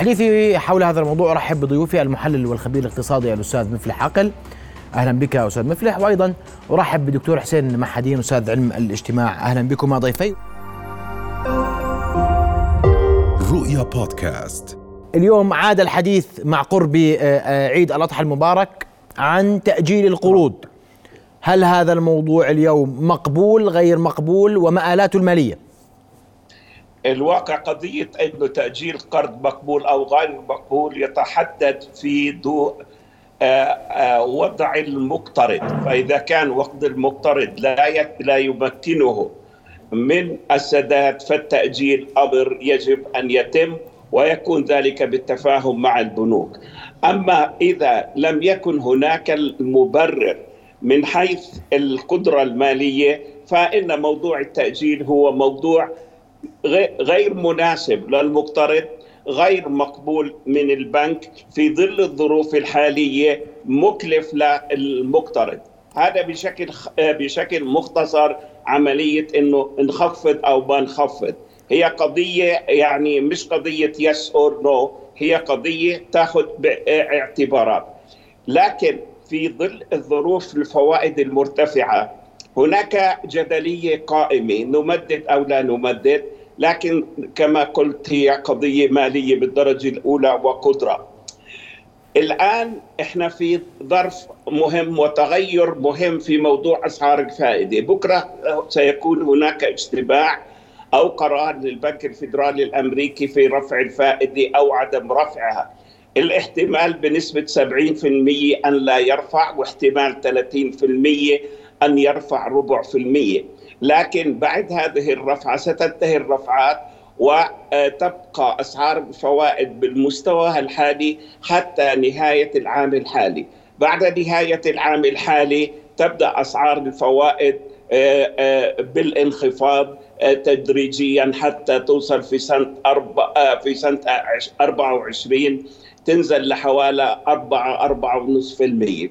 حديثي حول هذا الموضوع أرحب بضيوفي المحلل والخبير الاقتصادي الأستاذ مفلح عقل. أهلا بك أستاذ مفلح. وأيضا أرحب بدكتور حسين محدين أستاذ علم الاجتماع. أهلا بكما ضيفي. رؤيا بودكاست. اليوم عاد الحديث مع قرب آه، آه، عيد الأضحى المبارك عن تأجيل القروض. هل هذا الموضوع اليوم مقبول غير مقبول؟ ومآلاته المالية؟ الواقع قضية أنه تأجيل قرض مقبول أو غير مقبول يتحدد في ضوء آه، آه، وضع المقترض. فإذا كان وقت المقترض لا لا يمكنه من السداد فالتأجيل أمر يجب أن يتم ويكون ذلك بالتفاهم مع البنوك. أما إذا لم يكن هناك المبرر من حيث القدرة المالية فإن موضوع التأجيل هو موضوع غير مناسب للمقترض غير مقبول من البنك في ظل الظروف الحالية مكلف للمقترض. هذا بشكل بشكل مختصر عملية إنه نخفض أو ما نخفض. هي قضية يعني مش قضية yes or no هي قضية تاخذ باعتبارات. لكن في ظل الظروف الفوائد المرتفعة هناك جدلية قائمة نمدد أو لا نمدد لكن كما قلت هي قضية مالية بالدرجة الأولى وقدرة. الآن إحنا في ظرف مهم وتغير مهم في موضوع أسعار الفائدة. بكرة سيكون هناك اجتماع أو قرار للبنك الفيدرالي الأمريكي في رفع الفائدة أو عدم رفعها. الاحتمال بنسبة 70% أن لا يرفع واحتمال 30% أن يرفع ربع في المية لكن بعد هذه الرفعة ستنتهي الرفعات وتبقى أسعار الفوائد بالمستوى الحالي حتى نهاية العام الحالي. بعد نهاية العام الحالي تبدأ أسعار الفوائد آه، آه، بالانخفاض تدريجيا حتى توصل في سنة في سنة 24 تنزل لحوالي 4 4.5%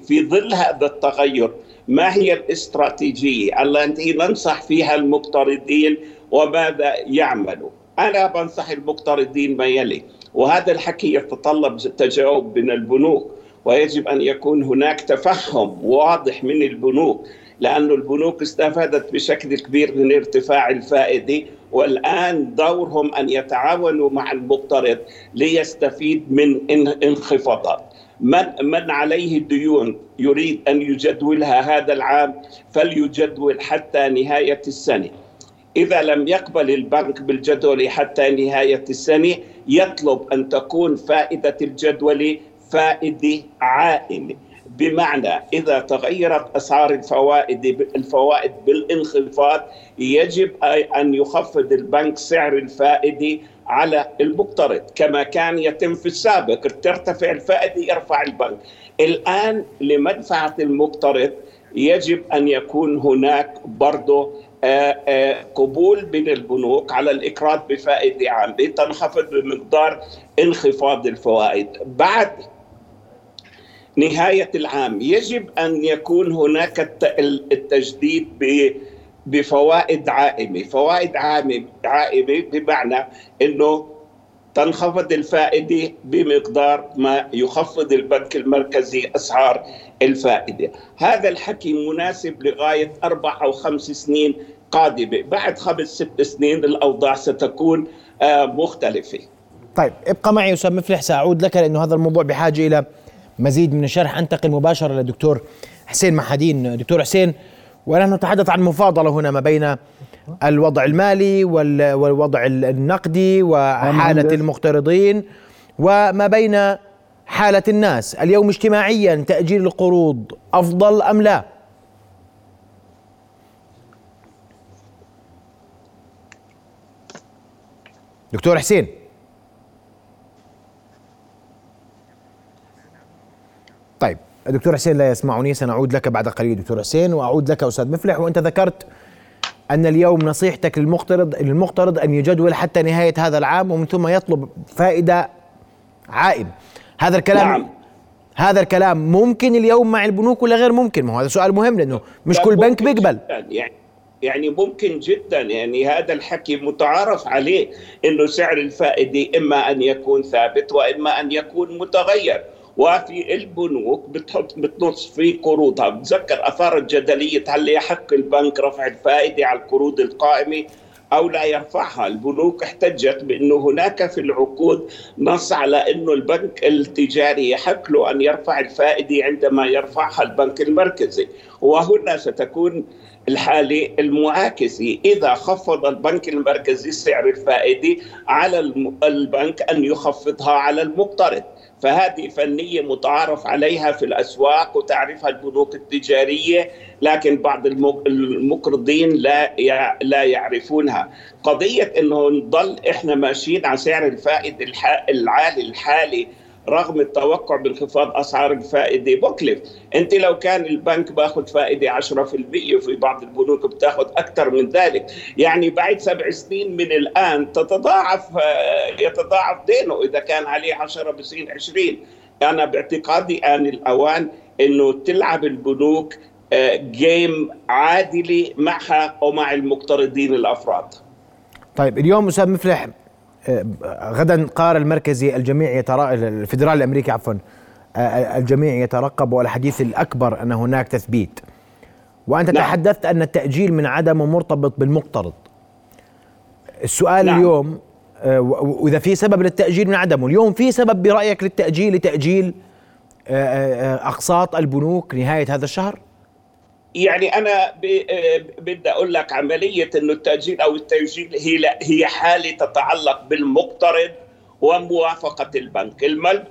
في ظل هذا التغير ما هي الاستراتيجية؟ التي ننصح فيها المقترضين وماذا يعملوا. أنا بنصح المقترضين ما يلي وهذا الحكي يتطلب تجاوب من البنوك ويجب أن يكون هناك تفهم واضح من البنوك. لأن البنوك استفادت بشكل كبير من ارتفاع الفائدة والآن دورهم أن يتعاونوا مع المقترض ليستفيد من انخفاضات من من عليه ديون يريد أن يجدولها هذا العام فليجدول حتى نهاية السنة. إذا لم يقبل البنك بالجدول حتى نهاية السنة يطلب أن تكون فائدة الجدول فائدة عائمه بمعنى إذا تغيرت أسعار الفوائد الفوائد بالانخفاض يجب أن يخفض البنك سعر الفائدة على المقترض كما كان يتم في السابق. ترتفع الفائدة يرفع البنك. الآن لمنفعه المقترض يجب أن يكون هناك برضه آه، آه، قبول من البنوك على الإقراض بفائدة عامة تنخفض بمقدار انخفاض الفوائد. بعد نهاية العام. يجب أن يكون هناك التجديد بفوائد عائمة، فوائد عائمة بمعنى إنه تنخفض الفائدة بمقدار ما يخفض البنك المركزي أسعار الفائدة، هذا الحكي مناسب لغاية أربع أو خمس سنين قادمة، بعد خمس ست سنين الأوضاع ستكون آه، مختلفة. طيب ابقى معي أستاذ مفلح ساعود لك لأنه هذا الموضوع بحاجة إلى مزيد من الشرح. أنتقل مباشرة للدكتور حسين محدين. دكتور حسين ونحن نتحدث عن مفاضلة هنا ما بين الوضع المالي والوضع النقدي وحالة المقترضين وما بين حالة الناس. اليوم اجتماعيا تأجيل القروض أفضل أم لا؟ دكتور حسين طيب دكتور حسين لا يسمعني سنعود لك بعد قليل دكتور حسين وأعود لك أستاذ مفلح وأنت ذكرت أن اليوم نصيحتك للمقترض للمقترض أن يجدول حتى نهاية هذا العام ومن ثم يطلب فائدة عائد هذا الكلام نعم. هذا الكلام ممكن اليوم مع البنوك ولا غير ممكن؟ ما هو هذا سؤال مهم لأنه مش كل بنك بيقبل. يعني يعني ممكن جدا. يعني هذا الحكي متعارف عليه إنه سعر الفائدة إما أن يكون ثابت وإما أن يكون متغير. وفي البنوك بتحط بتنص في قروضها بتذكر اثارت جدليه هل يحق البنك رفع الفائدة على القروض القائمة أو لا يرفعها، البنوك احتجت بأنه هناك في العقود نص على انه البنك التجاري يحق له أن يرفع الفائدة عندما يرفعها البنك المركزي، وهنا ستكون الحالة المعاكسة. إذا خفض البنك المركزي سعر الفائدة على البنك أن يخفضها على المقترض فهذه فنية متعارف عليها في الأسواق وتعرفها البنوك التجارية لكن بعض المقرضين لا لا يعرفونها. قضية أنه نضل إحنا ماشيين على سعر الفائدة العالي الحالي رغم التوقع بانخفاض أسعار الفائده مكلف، أنت لو كان البنك باخذ فائدة 10% وفي بعض البنوك بتاخذ أكثر من ذلك، يعني بعد سبع سنين من الآن تتضاعف آه، يتضاعف دينه. إذا كان عليه 10 بصير 20 أنا باعتقادي آن الأوان إنه تلعب البنوك جيم آه، عادلة معها ومع المقترضين الأفراد. طيب اليوم أستاذ مفلح غدا القرار المركزي الجميع يترا الفدرالي الأمريكي عفوا الجميع يترقب والحديث الأكبر أن هناك تثبيت وأنت نعم. تحدثت أن التأجيل من عدمه مرتبط بالمقترض السؤال نعم. اليوم وإذا في سبب للتأجيل من عدمه اليوم في سبب برأيك للتأجيل لتأجيل أقساط البنوك نهاية هذا الشهر يعني أنا بدي أقول لك عملية إنه التأجيل أو التاجيل هي هي حالة تتعلق بالمقترض وموافقة البنك،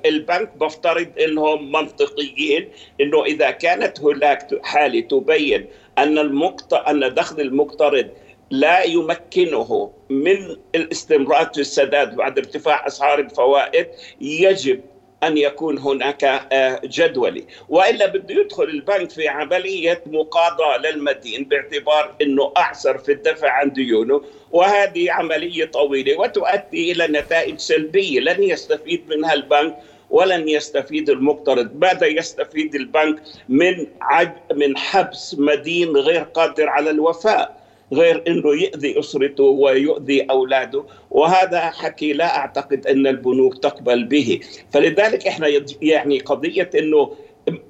البنك بفترض إنهم منطقيين إنه إذا كانت هناك حالة تبين أن المقت... أن دخل المقترض لا يمكنه من الاستمرار في السداد بعد ارتفاع أسعار الفوائد يجب أن يكون هناك آه، جدولي. وإلا بده يدخل البنك في عملية مقاضاة للمدين باعتبار إنه أعسر في الدفع عن ديونه وهذه عملية طويلة وتؤدي إلى نتائج سلبية. لن يستفيد منها البنك ولن يستفيد المقترض. ماذا يستفيد البنك من عج من حبس مدين غير قادر على الوفاء؟ غير إنه يؤذي أسرته ويؤذي أولاده وهذا حكي لا أعتقد أن البنوك تقبل به. فلذلك إحنا يعني قضية إنه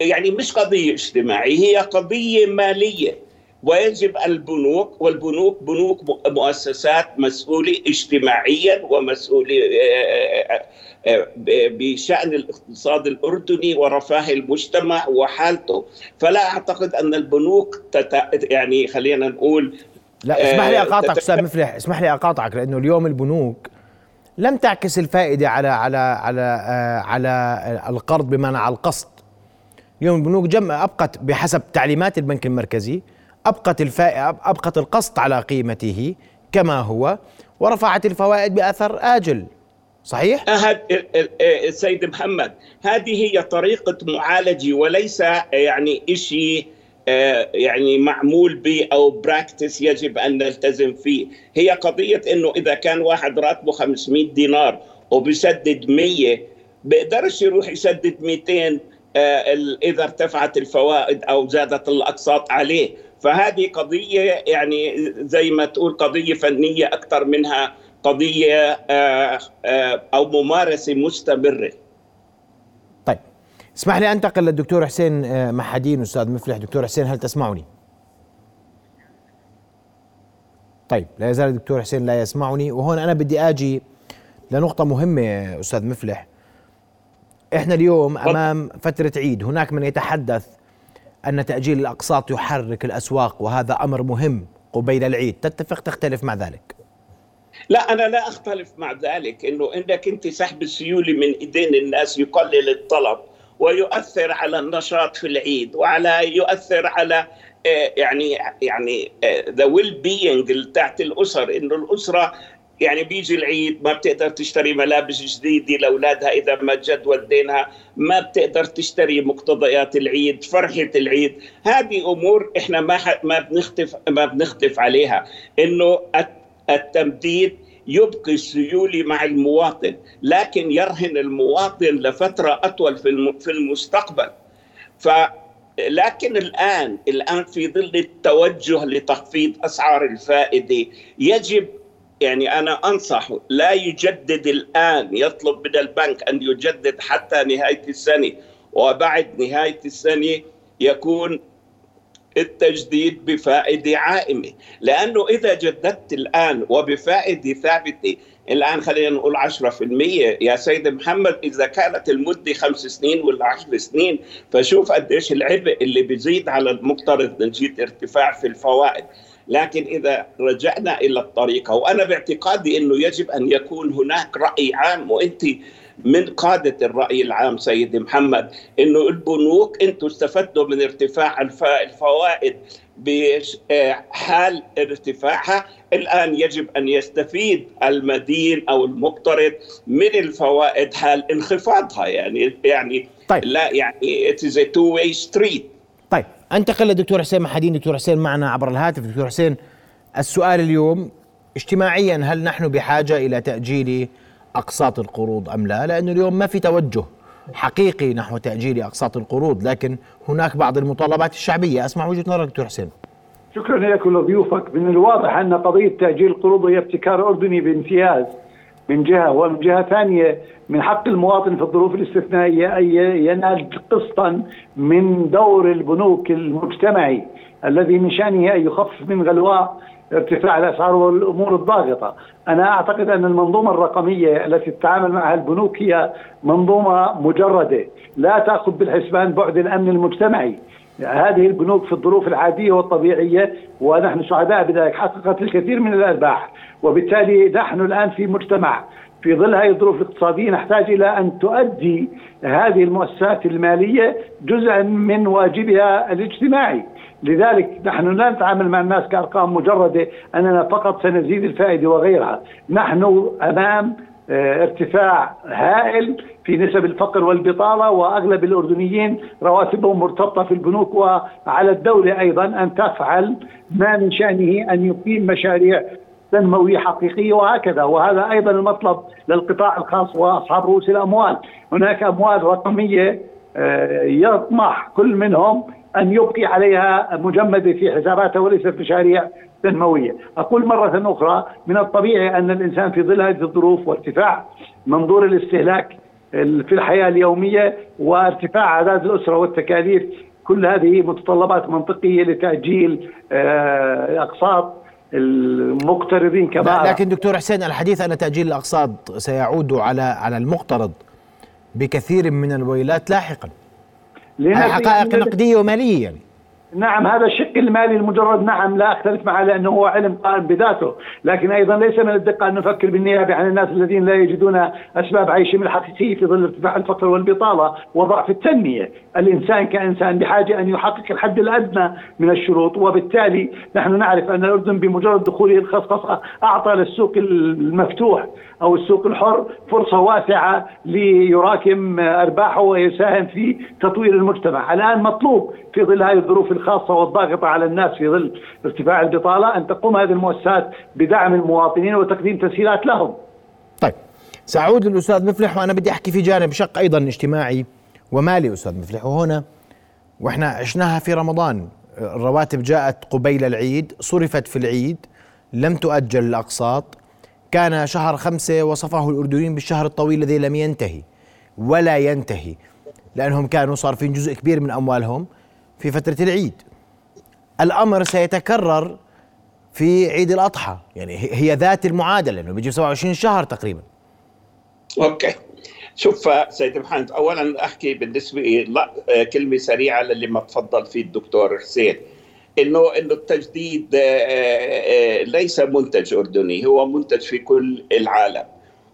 يعني مش قضية اجتماعية هي قضية مالية. ويجب البنوك والبنوك بنوك مؤسسات مسؤولة اجتماعيا ومسؤولة آه، بشأن الاقتصاد الأردني ورفاه المجتمع وحالته. فلا أعتقد أن البنوك يعني خلينا نقول لا اسمح لي آه، اقاطعك أستاذ مفلح اسمح لي أقاطعك لأنه اليوم البنوك لم تعكس الفائدة على على على آه، على القرض بمعنى على القسط اليوم البنوك جم أبقت بحسب تعليمات البنك المركزي أبقت الفائده أبقت القسط على قيمته كما هو ورفعت الفوائد بأثر آجل صحيح؟ السيد محمد هذه هي طريقة معالجة وليس يعني شيء آه، يعني معمول به أو براكتس يجب أن نلتزم فيه. هي قضية إنه إذا كان واحد راتبه 500 دينار وبيسدد 100 بيقدرش يروح يسدد 200 آه، إذا ارتفعت الفوائد أو زادت الأقساط عليه. فهذه قضية يعني زي ما تقول قضية فنية أكثر منها قضية آه، أو ممارسة مستمرة. اسمح لي أنتقل للدكتور حسين آه، محدين أستاذ مفلح. دكتور حسين هل تسمعني؟ طيب لا يزال الدكتور حسين لا يسمعني. وهون أنا بدي آجي لنقطة مهمة أستاذ مفلح. إحنا اليوم أمام فترة عيد. هناك من يتحدث أن تأجيل الأقساط يحرك الأسواق وهذا أمر مهم قبيل العيد. تتفق تختلف مع ذلك؟ لا أنا لا أختلف مع ذلك إنه انك انت سحب السيوله من إيدين الناس يقلل الطلب. ويؤثر على النشاط في العيد وعلى يؤثر على آه، يعني يعني ذا ويل بينج تاعت الأسر إنه الأسرة يعني بيجي العيد ما بتقدر تشتري ملابس جديدة لأولادها إذا ما جدول دينها ما بتقدر تشتري مقتضيات العيد فرحة العيد. هذه أمور إحنا ما ما بنختف ما بنختف عليها. إنه التمديد يبقي السيولة مع المواطن لكن يرهن المواطن لفترة أطول في المستقبل. ف لكن الآن الآن في ظل التوجه لتخفيض أسعار الفائدة يجب يعني أنا أنصح لا يجدد الآن يطلب من البنك أن يجدد حتى نهاية السنة وبعد نهاية السنة يكون التجديد بفائده عائمة. لأنه إذا جددت الآن وبفائده ثابتة الآن خلينا نقول 10% يا سيد محمد إذا كانت المدة خمس سنين ولا 10 سنين فشوف قديش العبء اللي بيزيد على المقترض نتيجه ارتفاع في الفوائد. لكن إذا رجعنا إلى الطريقة وأنا باعتقادي إنه يجب أن يكون هناك رأي عام وأنت من قادة الرأي العام سيد محمد أنه البنوك أنتم استفدتوا من ارتفاع الفوائد بحال ارتفاعها. الآن يجب أن يستفيد المدين أو المقترض من الفوائد حال انخفاضها. يعني يعني طيب. لا يعني it is a two way street. طيب انتقل للدكتور حسين محدين. دكتور حسين معنا عبر الهاتف. دكتور حسين السؤال اليوم اجتماعيا هل نحن بحاجة إلى تأجيل أقساط القروض أم لا؟ لأنه اليوم ما في توجه حقيقي نحو تأجيل أقساط القروض لكن هناك بعض المطالبات الشعبية. أسمع وجهة نظرك دكتور حسين. شكرا لك ولضيوفك. من الواضح أن قضية تأجيل القروض هي ابتكار أردني بامتياز من جهة ومن جهة ثانية من حق المواطن في الظروف الاستثنائية أن ينال قسطا من دور البنوك المجتمعي الذي من شأنه أن يخفف من غلواء ارتفاع الأسعار والأمور الضاغطة، أنا أعتقد أن المنظومة الرقمية التي تتعامل معها البنوك هي منظومة مجردة، لا تأخذ بالحسبان بعد الأمن المجتمعي. هذه البنوك في الظروف العادية والطبيعية ونحن سعداء بذلك حققت الكثير من الأرباح، وبالتالي نحن الآن في مجتمع في ظل هذه الظروف الاقتصادية نحتاج إلى أن تؤدي هذه المؤسسات المالية جزءا من واجبها الاجتماعي. لذلك نحن لا نتعامل مع الناس كأرقام مجردة أننا فقط سنزيد الفائدة وغيرها، نحن أمام آه، ارتفاع هائل في نسب الفقر والبطالة وأغلب الأردنيين رواتبهم مرتبطة في البنوك وعلى الدولة أيضا أن تفعل ما من شأنه أن يقيم مشاريع تنمويه حقيقية وهكذا. وهذا أيضا المطلب للقطاع الخاص وأصحاب رؤوس الأموال، هناك أموال رقمية آه، يطمح كل منهم أن يبقي عليها مجمده في حساباته وليست مشاريع تنمويه، أقول مرة أخرى من الطبيعي أن الإنسان في ظل هذه الظروف وارتفاع منظور الاستهلاك في الحياة اليومية وارتفاع أعداد الأسرة والتكاليف كل هذه متطلبات منطقية لتأجيل آه، أقساط المقترضين كما لكن دكتور حسين الحديث أن تأجيل الأقساط سيعود على على المقترض بكثير من الويلات لاحقا. حقائق نقدية ومالية يعني. نعم هذا الشق المالي المجرد نعم لا أختلف معه لأنه هو علم قائم بذاته، لكن أيضا ليس من الدقة أن نفكر بالنيابة عن الناس الذين لا يجدون أسباب عيشهم الحقيقيه في ظل ارتفاع الفقر والبطالة وضعف التنمية، الإنسان كإنسان بحاجة أن يحقق الحد الأدنى من الشروط وبالتالي نحن نعرف أن الأردن بمجرد دخوله الخصخصة أعطى للسوق المفتوح أو السوق الحر فرصة واسعة ليراكم أرباحه ويساهم في تطوير المجتمع، الآن مطلوب في ظل هذه الظروف الخاصة والضاغطة على الناس في ظل ارتفاع البطالة أن تقوم هذه المؤسسات بدعم المواطنين وتقديم تسهيلات لهم. طيب سأعود للأستاذ مفلح وأنا بدي أحكي في جانب شق أيضا اجتماعي ومالي أستاذ مفلح. وهنا وإحنا عشناها في رمضان. الرواتب جاءت قبيل العيد صرفت في العيد لم تؤجل الأقساط. كان شهر خمسة وصفه الأردنيين بالشهر الطويل الذي لم ينتهي ولا ينتهي لأنهم كانوا صارفين جزء كبير من أموالهم. في فترة العيد. الأمر سيتكرر في عيد الأضحى. يعني هي ذات المعادلة لأنه بيجي 27 شهر تقريبا. أوكي. شوف سيد محمد أولا أحكي بالنسبة لا كلمة سريعة للي ما تفضل فيه الدكتور حسين. إنه إنه التجديد آه، آه، ليس منتج أردني هو منتج في كل العالم.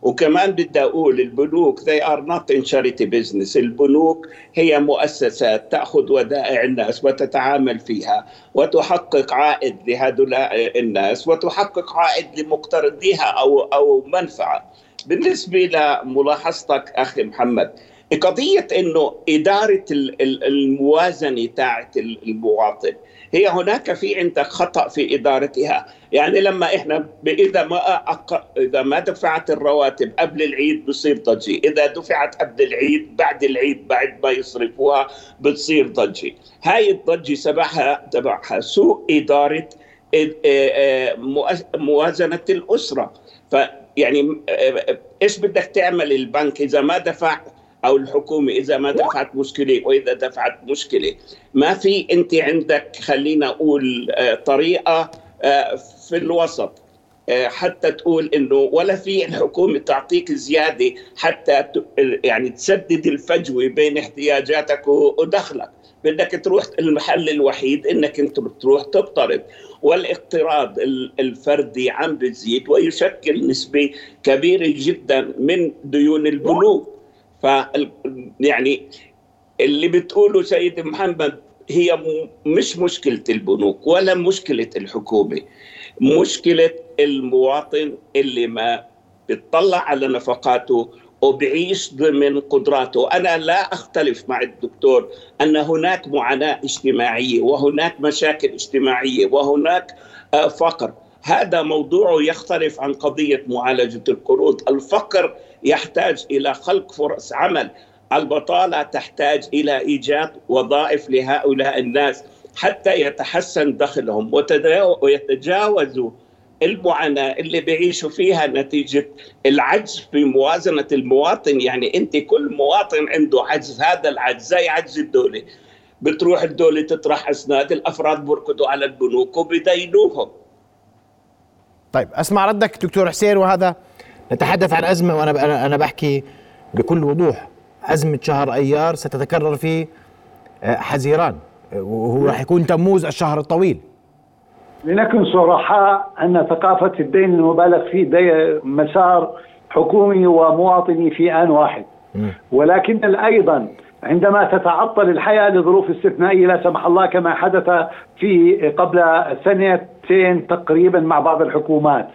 وكمان بدي أقول البنوك they are not in charity business. البنوك هي مؤسسات تأخذ ودائع الناس وتتعامل فيها وتحقق عائد لهؤلاء الناس وتحقق عائد لمقترضيها أو أو منفعة. بالنسبة لملاحظتك أخي محمد قضية إنه إدارة الموازنة تاعت المواطن هي هناك في عندك خطأ في إدارتها. يعني لما إحنا إذا ما أق... إذا ما دفعت الرواتب قبل العيد بصير ضجه إذا دفعت قبل العيد بعد العيد بعد ما يصرفوها بتصير ضجه هاي الضجه سببها تبعها سوء إدارة موازنة الأسرة. فيعني إيش بدك تعمل؟ البنك إذا ما دفع أو الحكومة إذا ما دفعت مشكلة وإذا دفعت مشكلة. ما في أنت عندك خلينا أقول آه، طريقة آه، في الوسط آه، حتى تقول إنه ولا في الحكومة تعطيك زيادة حتى يعني تسدد الفجوة بين احتياجاتك ودخلك. بدك تروح المحل الوحيد إنك أنت تروح تقترض والإقتراض الفردي عم بتزيد ويشكل نسبة كبيرة جدا من ديون البنوك. ف يعني اللي بتقوله سيد محمد هي مش مشكلة البنوك ولا مشكلة الحكومة. مشكلة المواطن اللي ما بيطلع على نفقاته وبعيش ضمن قدراته. أنا لا أختلف مع الدكتور أن هناك معاناة اجتماعية وهناك مشاكل اجتماعية وهناك آه، فقر. هذا موضوع يختلف عن قضية معالجة القروض. الفقر يحتاج إلى خلق فرص عمل. البطالة تحتاج إلى إيجاد وظائف لهؤلاء الناس حتى يتحسن دخلهم ويتجاوزوا المعاناة اللي بيعيشوا فيها نتيجة العجز في موازنة المواطن. يعني أنت كل مواطن عنده عجز هذا العجز زي عجز الدولة. بتروح الدولة تطرح أسناد الأفراد بركضوا على البنوك وبدينوهم. طيب أسمع ردك دكتور حسين وهذا نتحدث عن أزمة وأنا أنا بحكي بكل وضوح. أزمة شهر أيار ستتكرر في آه، حزيران. وهو راح يكون تموز الشهر الطويل. لنكن صرحاء أن ثقافة الدين المبالغ فيه مسار حكومي ومواطني في آن واحد. ولكن أيضا عندما تتعطل الحياة لظروف استثنائية لا سمح الله كما حدث في قبل سنتين تقريبا مع بعض الحكومات.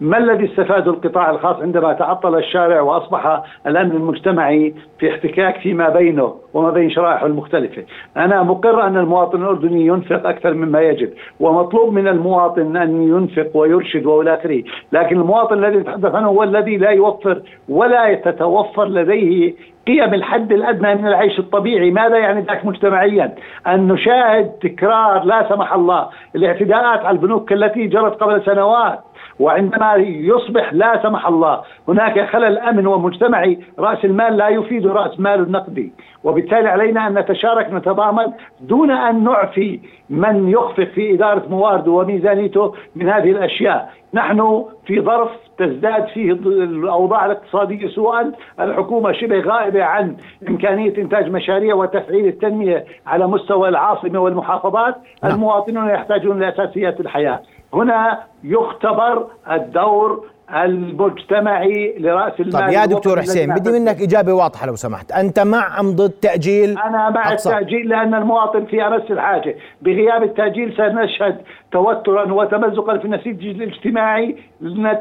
ما الذي استفاده القطاع الخاص عندما تعطل الشارع وأصبح الأمن المجتمعي في احتكاك فيما بينه وما بين شرائحه المختلفة، أنا مقر أن المواطن الأردني ينفق أكثر مما يجب، ومطلوب من المواطن أن ينفق ويرشد والى اخره، لكن المواطن الذي نتحدث عنه هو الذي لا يوفر ولا تتوفر لديه قيم الحد الأدنى من العيش الطبيعي، ماذا يعني ذلك مجتمعيا؟ أن نشاهد تكرار لا سمح الله الاعتداءات على البنوك التي جرت قبل سنوات. وعندما يصبح لا سمح الله هناك خلل أمن ومجتمعي رأس المال لا يفيد رأس مال النقدي. وبالتالي علينا أن نتشارك نتضامن دون أن نعفي من يخفق في إدارة موارده وميزانيته من هذه الأشياء. نحن في ظرف تزداد فيه الأوضاع الاقتصادية سوءا، الحكومة شبه غائبة عن إمكانية إنتاج مشاريع وتفعيل التنمية على مستوى العاصمة والمحافظات، نعم. المواطنون يحتاجون لأساسيات الحياة، هنا يختبر الدور المجتمعي لرأس المال طيب يا دكتور حسين بدي منك إجابة واضحة لو سمحت. أنت مع أم ضد تأجيل أنا مع أقصى. التأجيل لأن المواطن في امس الحاجة. بغياب التأجيل سنشهد توترا وتمزقا في النسيج الاجتماعي.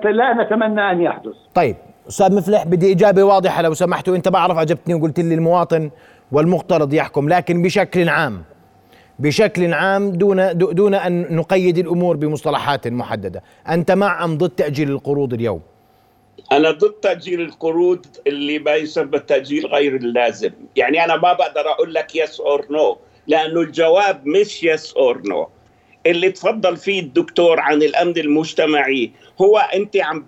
لا نتمنى أن يحدث. طيب أستاذ مفلح بدي إجابة واضحة لو سمحت وانت بعرف اجبتني وقلت لي المواطن والمقترض يحكم لكن بشكل عام بشكل عام دون دون أن نقيد الأمور بمصطلحات محددة، أنت مع أم ضد تأجيل القروض اليوم؟ أنا ضد تأجيل القروض اللي ما يسمى التاجيل غير اللازم، يعني أنا ما بقدر أقول لك yes or no، لأنه الجواب مش yes or no. اللي تفضل فيه الدكتور عن الأمن المجتمعي هو أنت عم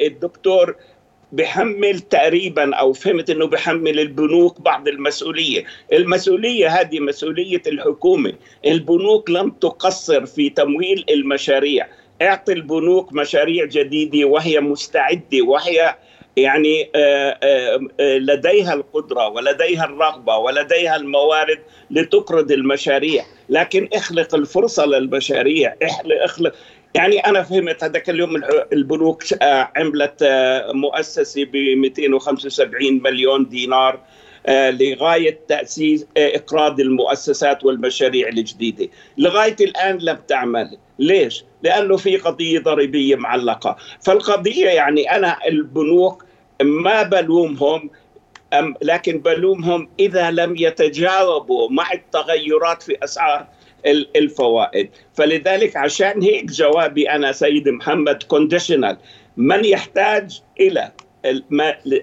الدكتور بحمل تقريبا أو فهمت إنه بحمل البنوك بعض المسؤولية، المسؤولية هذه مسؤولية الحكومة، البنوك لم تقصر في تمويل المشاريع، اعطي البنوك مشاريع جديدة وهي مستعدة وهي يعني آه، آه، آه، لديها القدرة ولديها الرغبة ولديها الموارد لتقرض المشاريع، لكن اخلق الفرصة للمشاريع، اخلق يعني أنا فهمت هذاك اليوم البنوك آه، عملت آه، مؤسسة ب 275 مليون دينار آه، لغاية تأسيس إقراض المؤسسات والمشاريع الجديدة، لغاية الآن لم تعمل، ليش؟ لأنه في قضية ضريبية معلقة، فالقضية يعني أنا البنوك ما بلومهم لكن بلومهم إذا لم يتجاوبوا مع التغيرات في أسعار الفوائد. فلذلك عشان هيك جوابي أنا سيد محمد كونديشنال من يحتاج إلى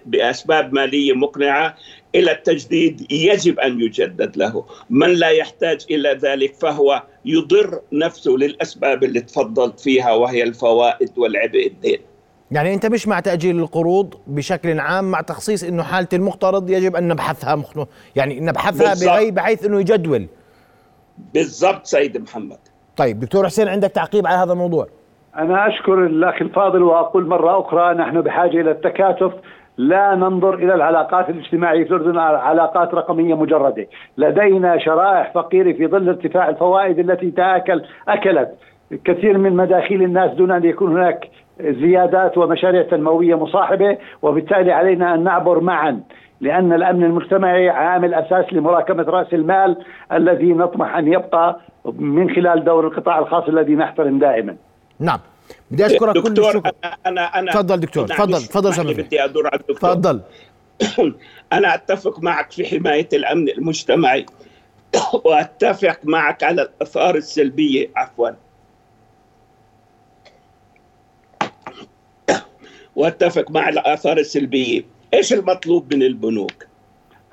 بأسباب مالية مقنعة إلى التجديد يجب أن يجدد له. من لا يحتاج إلى ذلك فهو يضر نفسه للأسباب اللي تفضلت فيها وهي الفوائد والعبء الدين. يعني أنت مش مع تأجيل القروض بشكل عام مع تخصيص إنه حالة المقترض يجب أن نبحثها مخنو يعني نبحثها بغي بحيث إنه يجدول. بالضبط سيد محمد. طيب دكتور حسين عندك تعقيب على هذا الموضوع؟ أنا أشكر الاخ الفاضل وأقول مرة أخرى نحن بحاجة إلى التكاتف لا ننظر إلى العلاقات الاجتماعية في الأردن علاقات رقمية مجردة، لدينا شرائح فقيرة في ظل ارتفاع الفوائد التي تآكل أكلت كثير من مداخيل الناس دون أن يكون هناك زيادات ومشاريع تنموية مصاحبة وبالتالي علينا أن نعبر معا. لأن الأمن المجتمعي عامل أساس لمراكمة رأس المال الذي نطمح أن يبقى من خلال دور القطاع الخاص الذي نحترم دائما. نعم. بدي أشكرك كل الشكر. أنا أنا تفضل دكتور تفضل تفضل بدي أدور على الدكتور. تفضل. أنا أتفق معك في حماية الأمن المجتمعي وأتفق معك على الآثار السلبية. عفوا. وأتفق مع الآثار السلبية. إيش المطلوب من البنوك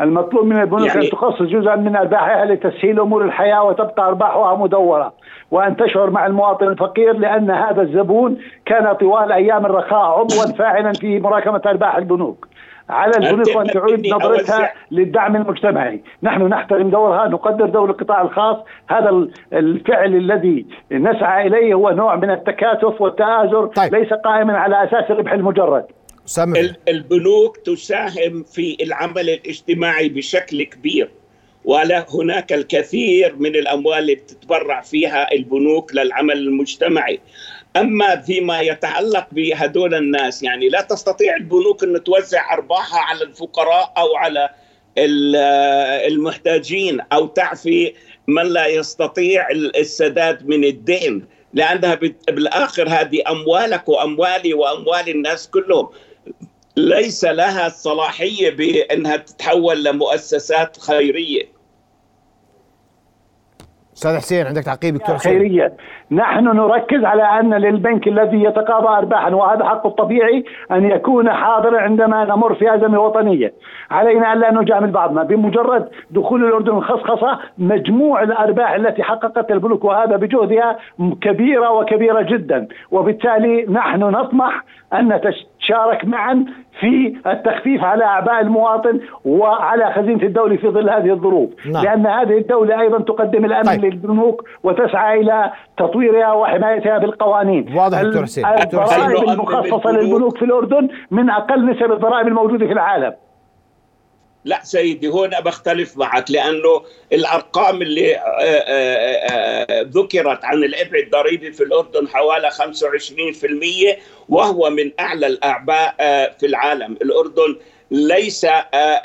المطلوب من البنوك يعني ان تخصص جزءا من ارباحها لتسهيل أمور الحياة وتبقى أرباحها مدورة وأن تشعر مع المواطن الفقير لأن هذا الزبون كان طوال أيام الرخاء عضوا فاعلا في مراكمة أرباح البنوك على البنوك أن تعيد نظرتها للدعم المجتمعي، نحن نحترم دورها، نقدر دور القطاع الخاص، هذا الفعل الذي نسعى إليه هو نوع من التكاتف والتآزر طيب. ليس قائما على أساس الربح المجرد. سمع. البنوك تساهم في العمل الاجتماعي بشكل كبير ولا هناك الكثير من الأموال اللي بتتبرع فيها البنوك للعمل المجتمعي أما فيما يتعلق بهدول الناس يعني لا تستطيع البنوك أن توزع أرباحها على الفقراء أو على المحتاجين أو تعفي من لا يستطيع السداد من الدين لأنها بالآخر هذه أموالك وأموالي وأموال الناس كلهم ليس لها الصلاحيه بأنها تتحول لمؤسسات خيرية. أستاذ حسين عندك تعقيب دكتور خيرية. نحن نركز على أن للبنك الذي يتقاضى ارباحا وهذا حقه الطبيعي أن يكون حاضرا عندما نمر في أزمة وطنية. علينا أن لا نجامل بعضنا. بمجرد دخول الأردن الخصخصة مجموع الأرباح التي حققتها البنوك وهذا بجهدها كبيرة وكبيرة جدا. وبالتالي نحن نطمح أن تشارك معا في التخفيف على أعباء المواطن وعلى خزينة الدولة في ظل هذه الظروف. نعم. لأن هذه الدولة أيضا تقدم الأمن طيب. للبنوك وتسعى إلى تطويرها وحمايتها بالقوانين. واضح دكتور حسين. الضرائب المخصصه للبنوك في الأردن من أقل نسب الضرائب الموجودة في العالم. لا سيدي هون بختلف معك لأنه الأرقام اللي آه، آه، آه، ذكرت عن العبء الضريبي في الأردن حوالي 25% وهو من أعلى الأعباء في العالم، الأردن ليس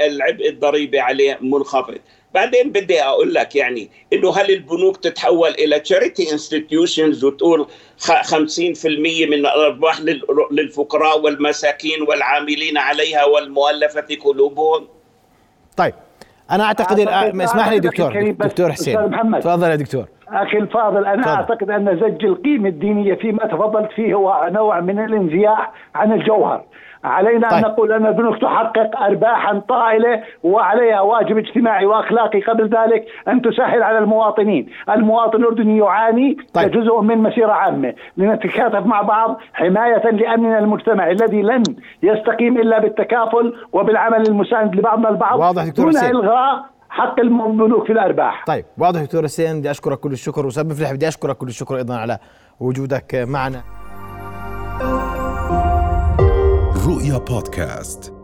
العبء من عليه منخفض. بعدين بدي أقول لك يعني إنه هل البنوك تتحول إلى تشاريتي انستتيوشنز وتقول 50% من الأرباح للفقراء والمساكين والعاملين عليها والمؤلفة قلوبهم طيب أنا أعتقد, أعتقد اسمح لي دكتور دكتور حسين. تفضل يا دكتور. أخي الفاضل أنا فضل. أعتقد أن زج القيمة الدينية فيما تفضلت فيه هو نوع من الانزياح عن الجوهر علينا طيب. ان نقول أن البنوك تحقق ارباحا طائلة وعليها واجب اجتماعي وأخلاقي قبل ذلك أن تسهل على المواطنين، المواطن الأردني يعاني طيب. كجزء من مسيرة عامة، لنتكاتف مع بعض حماية لأمننا المجتمعي الذي لن يستقيم إلا بالتكافل وبالعمل المساند لبعضنا البعض واضح دكتور دون إلغاء حق المملوك في الأرباح. طيب واضح دكتور حسين بدي أشكرك كل الشكر وسبب فرح بدي أشكرك كل الشكر أيضا على وجودك معنا. رؤيا بودكاست